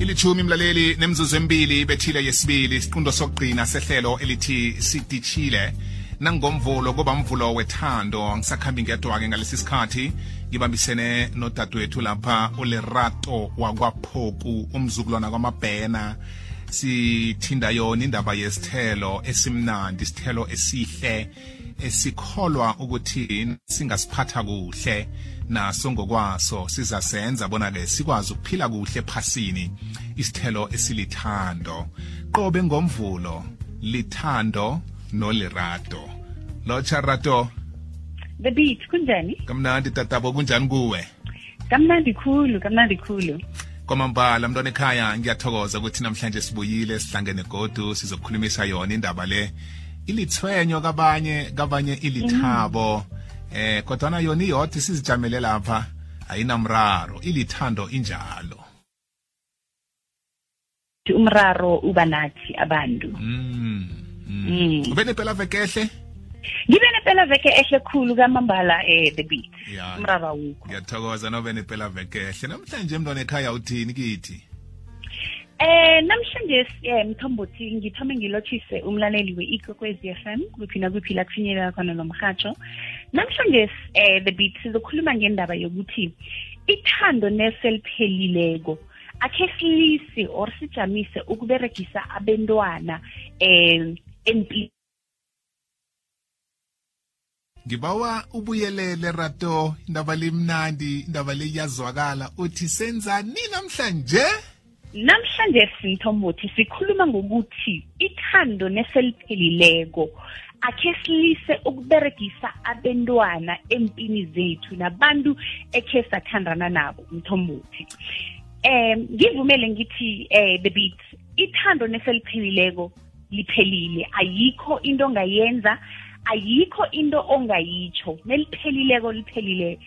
ilithumi mlaleli nemzuzu emibili bethile yesibili isiqundo sokugcina sehlelo elithi sidishile nangomvulo kuba mvulo wethando ngisakhambi ngedwa-ke ngalesi sikhathi ngibambisene nodadewethu lapha ulerato wakwaphoku umzukulwana kwamabhena sithinda yona indaba yesithelo esimnandi isithelo esihle eh, sikholwa ukuthi singasiphatha kuhle naso ngokwaso sizasenza bona-ke sikwazi ukuphila kuhle ephasini isithelo esilithando qobe ngomvulo lithando nolirato lotsha rato the beat kunjani kamnandi tatabo kunjani kuwe kamnandi khulu kamnandi khulu kwamambala mntwana ekhaya ngiyathokoza ukuthi namhlanje sibuyile sihlangene godu sizokukhulumisa yona indaba le ilithwenyo kabanye kabanye ilithabo mm. eh kodwana yona iyodwa sizijamele lapha ayinamraro ilithando injalo umraro uba nathi abantu mm, mm. mm. ube nepela veke ehle ngibe nepela veke ehle khulu kamambala eh the beat umraba wukho ngiyathokoza nobe nepela veke ehle namhlanje mntwana ekhaya uthini kithi Eh namhlanje eh mthombothi ngithome ngilotshise umlaleli we-ikwekwez f m kuphi nakuphi la kufinyelela khona lo mhatsho namhlanje eh the beat sizokhuluma ngendaba yokuthi ithando neseliphelileko akhe silise or sijamise ukuberegisa abentwana um empilweni ngibawa ubuyelele rato indaba limnandi indaba le iyazwakala uthi senzani namhlanje namhlanje sithomuthi sikhuluma ngokuthi ithando neseliphelileko akhe silise ukuberegisa abentwana empini zethu nabantu ekhe sathandana nabo mthombothi um ngivumele ngithi um the beat ithando neseliphelileko liphelile ayikho into ongayenza ayikho into ongayitsho neliphelileko liphelile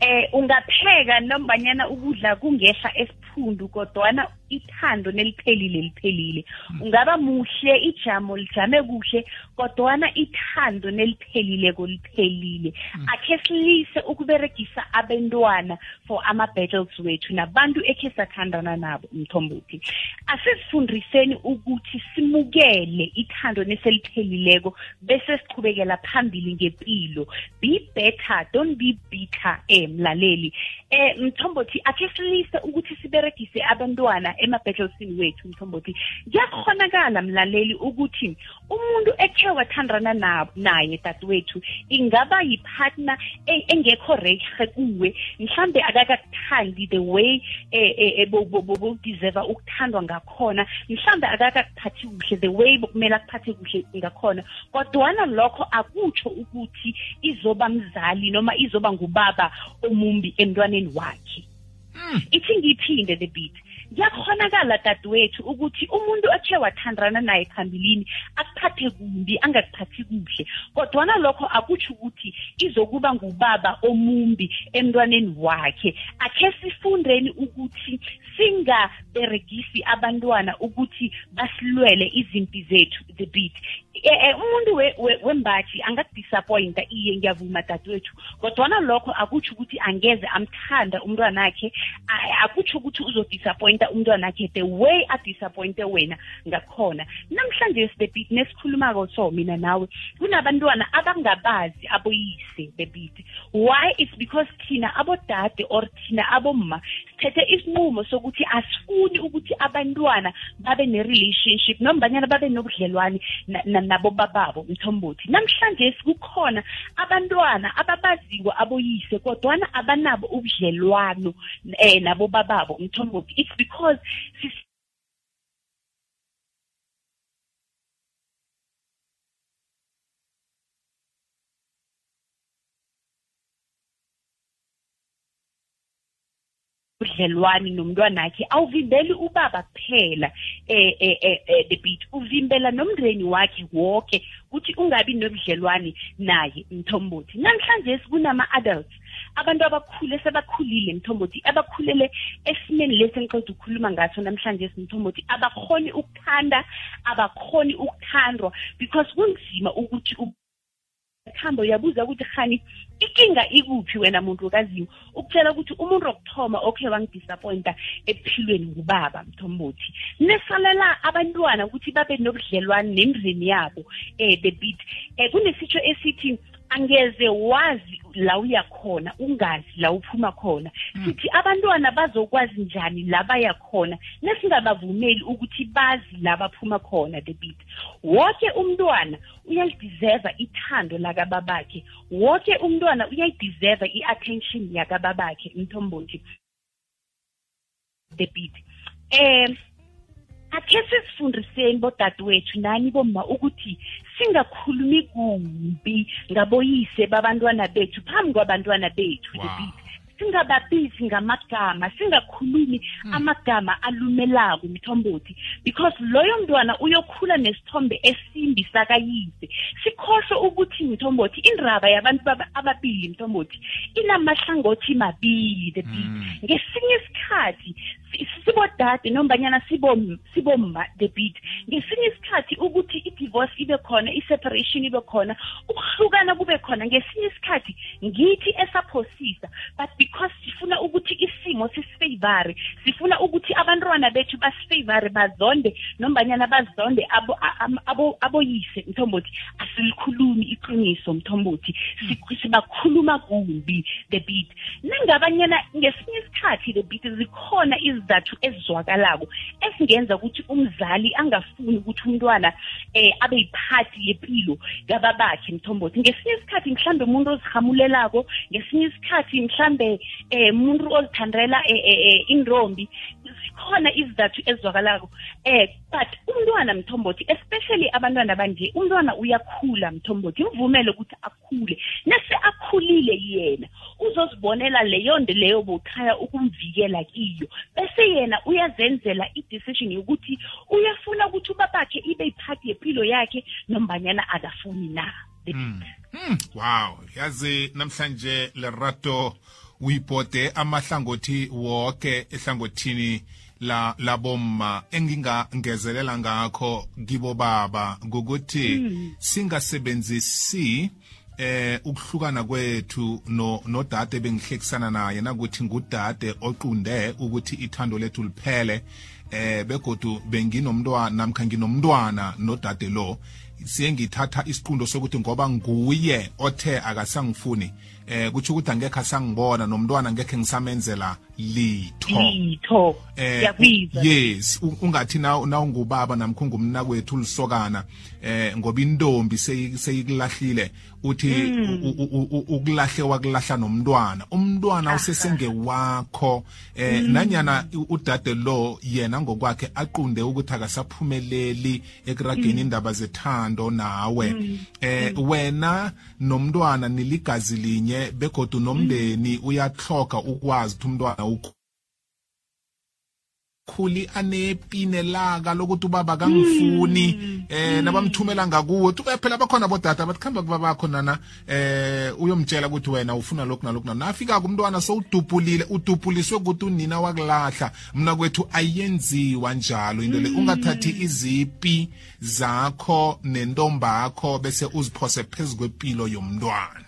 eh ungapheka nombanyana ukudla kungehla esiphundu kodwana ithando neliphelile liphelile hmm. ungaba muhle ijamo lijame kuhle kodwana ithando neliphelile koliphelile hmm. akhe silise ukuberegisa abentwana for ama-battles wethu nabantu ekhe sathandana nabo mthombothi asizifundiseni ukuthi simukele ithando neseliphelileko bese siqhubekela phambili ngempilo be better don't be bitter eh mlaleli eh mthombothi akhe silise ukuthi siberegise abantwana emabhedlosini wethu mthombothi kuyakhonakala mlaleli ukuthi umuntu ethe wathandana naye dadewethu ingaba yipartner e-, engekho rehe kuwe mhlambe akakakuthandi the way eh, eh, eh, bokudeserva ukuthandwa ngakho ngakhona mhlawumbe akakakuphathi kuhle the way kumele akuphathe kuhle ngakhona kodwana lokho akutsho ukuthi izoba mzali noma izoba ngubaba omumbi emntwaneni wakhe hmm. ithi ngiphinde the beat kuyakhonakala dadewethu ukuthi umuntu athe wathandana naye phambilini akuphathe kumbi angakuphathi kuhle kodwana lokho akutsho ukuthi izokuba ngubaba omumbi emntwaneni wakhe akhe sifundeni ukuthi singa beregisi abantwana ukuthi basilwele izimpi zethu the beat e, e, umuntu wembathi angakudisappointa iye ngiyavuma dadewethu kodwana lokho akutsho ukuthi angeze amthanda umntwana akhe akutsho ukuthi uzodisappointa umntwana akhe the way adisappointe wena ngakhona namhlanje the beat nesikhulumako so mina nawe kunabantwana abangabazi aboyise the beat why it's because thina abodade or thina abomma sithethe isinqumo sokuthi asifuni ukuthi abantwana babe ne-relationship nombanyana babe nobudlelwane nabobababo mthombothi namhlanje sikukhona abantwana ababaziko aboyise kodwana abanabo ubudlelwano um eh, nabobababo mthombothi it's because ubudlelwani nomntwanakhe awuvimbeli ubaba kuphela eh eh eh, eh the beat uvimbela nomndeni wakhe wonke ukuthi ungabi nobudlelwani naye mthombothi namhlanje kunama adults abantu abakhule sebakhulile mthombothi abakhulele esimeni lesi engiqeda ukukhuluma ngaso namhlanje simthombothi abakhoni ukuthanda abakhoni ukuthandwa because kunzima ukuthi ikhambo uyabuza ukuthi khani ikinga ikuphi wena muntu okazimu ukutshela ukuthi umuntu wokuthoma okhe wangidisappointa ephilweni ngubaba mthombothi nesalela abantwana ukuthi babe nobudlelwane nemndeni yabo um eh, the bit um eh, kunesitsho esithi angeze wazi la uya khona ungazi la uphuma khona hmm. sithi abantwana bazokwazi njani la baya khona nesingabavumeli ukuthi bazi la baphuma khona the beat wonke umntwana uyalideserva ithando lakababakhe wonke umntwana uyayideserva i-attention yakababakhe mthombothi debhiti um akhe sizifundiseni bodadewethu nani bomma ukuthi singakhulumi kumbi ngaboyise babantwana bethu phambi kwabantwana bethu wow. debhiti singababizi ngamagama singakhulumi hmm. amagama alumelako mthombothi because loyo mntwana uyo ukuphula nesithombe esimbi sakayise sikhohlwe ukuthi mthombothi indaba yabantu ababili mthombothi inamahlangothi mabili the beat mm. ngesinye isikhathi sibodade nombanyana sibomma the beat ngesinye isikhathi ukuthi i-divorce ibe khona i-separation ibe khona ukuhlukana kube khona ngesinye isikhathi ngithi esaphosisa but because sifuna ukuthi isimo sisifavore sifuna ukuthi abantwana bethu basifavore bazonde nombanyana bazonde aboyise mthombothi asilikhulumi iqiniso mthombothi sibakhuluma kumbi the beat nangabanyana ngesinye isikhathi the beat zikhona izizathu ezizwakalako esingenza ukuthi umzali angafuni ukuthi umntwana eh abe yiphathi yepilo kababakhe mthombothi ngesinye isikhathi mhlambe umuntu ozihamulelako ngesinye isikhathi mhlambe eh umuntu ozithandela eh, eh, eh, intombi zikhona izizathu ezizwakalako eh but umntwana mthombothi especially abantwana banje umntwana uyakhula mthombothi mvumele ukuthi akhule nase akhulile yena uzozibonela leyo nto leyo bochaya ukumvikela kiyo bese yena uyazenzela i-decision yokuthi uyafuna ukuthi ubabakhe ibe yiphathi yempilo yakhe nombanyana akafuni na mm. Mm. wow yazi namhlanje lerato uyibhode amahlangothi woke ehlangothini la labomma engingangezelela ngakho kibo baba ngokuthi mm. singasebenzisi eh ukuhlukana kwethu no nodade bengihlekisana naye nakuthi ngudade oqunde ukuthi ithando lethu liphele eh begodu benginomntwana namkha nginomntwana nodade lo siye ngithatha isiqundo sokuthi ngoba nguye othe akasangifuni eh kuthi ukuthi angekhe asangibona nomntwana ngekhe ngisamenzela litho litho eh, yabiza yes ungathi na nawungubaba namkho ungumna kwethu ulisokana eh ngoba intombi seyikulahlile uthi mm. ukulahle wakulahla nomntwana umntwana usesenge wakho eh mm. nanyana udade lo yena ngokwakhe aqunde ukuthi akasaphumeleli ekurageni mm. indaba zethando nawe eh wena nomntwana niligazi linye begodu nomndeni uyathloga ukwazi ukuthi umntwana ukho khuli anepine laka lokuthi ubaba kangifuni hmm. eh hmm. nabamthumela ngakuwe uthi uyaphela bakhona bodata bathi khamba kubabakho nana eh uyomtshela ukuthi wena ufuna lokhu nalokhu nalokhu nafika kumntwana sowudubhulile udupuliswe ukuthi unina wakulahla mna kwethu ayenziwa njalo into le hmm. ungathathi izipi zakho nentombakho bese uziphose phezu kwepilo yomntwana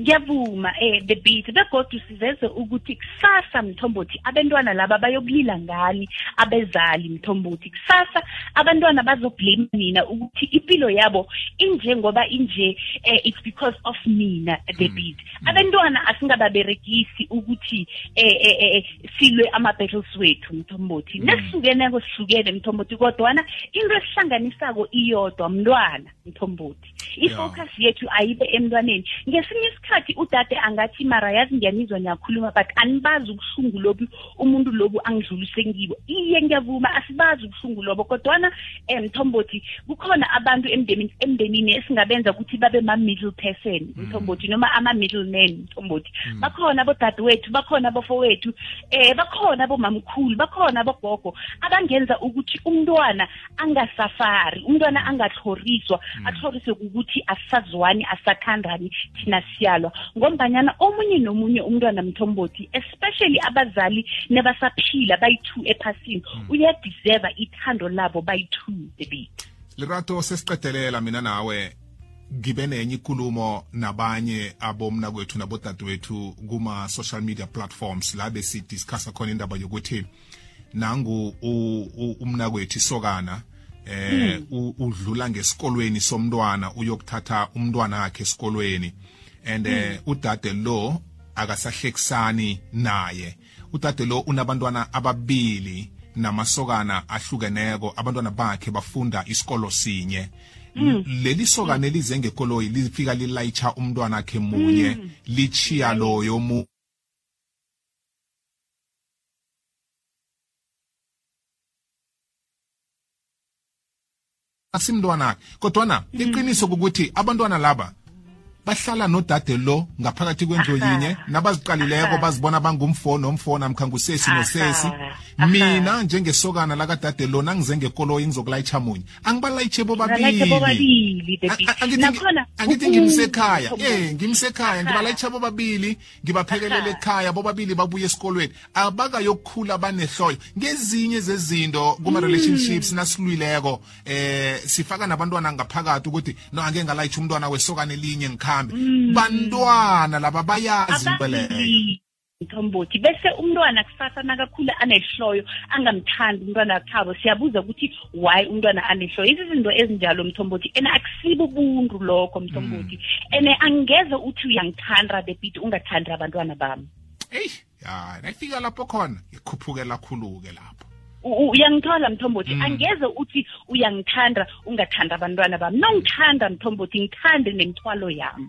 ngiyavuma eh the beat begodu siveze ukuthi kusasa mthombothi abantwana laba bayokulila ngani abezali mthombothi kusasa abantwana bazoblame mina ukuthi impilo yabo injengoba inje eh, it's because of mina the hmm. beat Mm. abentwana asingababeregisi ukuthi eh, eh, eh, silwe ama-battles wethu mthombothi mm. nesihlukeneko sihlukene mthombothi kodwana into esihlanganisako iyodwa mntwana mthombothi i-focus yethu ayibe emntwaneni ngesinye isikhathi udade angathi mara yazi ngiyanizwa niyakhuluma but anibazi ubuhlungu lobu umuntu lobu angidlulise kibo iye ngiyavuma asibazi ubuhlungu lobo kodwana um mthombothi kukhona abantu emndenini emndenini esingabenza ukuthi babe ma-middle person mm. mthombothi noma ama-middle man mthombothi mm. bakhona bodadewethu bakhona abafowethu um bakhona abomamkhulu bakhona abogogo abangenza ukuthi umntwana angasafari umntwana angatlhoriswa mm. atlhoriswe kukuthi asazwani asathandani thina siyalwa ngombanyana omunye nomunye umntwana mthombothi especially abazali nabasaphila bayi-two ephasini mm. uyadeserva ithando labo bayi-two baby lirato sesiqedelela mina nawe ngibe nenye ikulumo nabanye abomna kwethu nabodadewethu kuma-social media platforms la besidiscussa khona indaba yokuthi nangu umnakwethu isokana eh hmm. udlula ngesikolweni somntwana uyokuthatha umntwana wakhe esikolweni and eh, hmm. udade lo akasahlekisani naye udade lo unabantwana ababili namasokana ahlukeneko abantwana bakhe bafunda isikolo sinye Mm. leli sokane elize ngekoloyi lifika lilayitsha umntwana akhe munye mm. lichiya loyo asimntwana kodwana mm. iqiniso ukuthi abantwana laba bahlala nodade lo ngaphakathi kwendlu yinye nabaziqalileko bazibona bangumfo nomfo namkha ngusesi nosesi mina njengesokana lakadade lo nangize ngekoloyi ngizokulayitsha munye angibalayitshe bobabilinakhona ngimsekhaya e ngimsekhaya ngibalayitsha bobabili ngibaphekelele ekhaya bobabili babuye esikolweni abakayokhula banehloyo ngezinye zezinto kuma-relationships mm. nasilwileko eh sifaka nabantwana ngaphakathi ukuthi no angeke ngalayitsha umntwana wesokane elinye ngikhambe mm. bantwana laba bayazi into leyo mthombothi bese umntwana kusasa nakakhula anehloyo angamthandi umntwana wakhabo siyabuza ukuthi why umntwana anehlo izizinto ezinjalo mthombothi ene akusibo ubuntu lokho mthombothi mm. ene angeze uthi uyangithanda the beat ungathandi abantwana bami eyi ya nayifika lapho khona ikhuphukela khulu-ke lapho uyangithola mthombothi mm. angeze uthi uyangithanda ungathanda abantwana bami nongithanda mthombothi ngithande nemthwalo yami